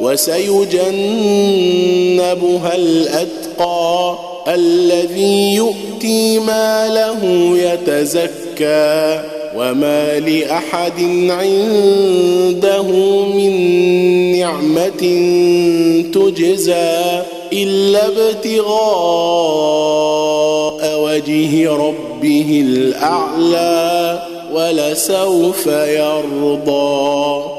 وسيجنبها الأتقى الذي يؤتي ماله يتزكى وما لأحد عنده من نعمة تجزى إلا ابتغاء وجه ربه الأعلى ولسوف يرضى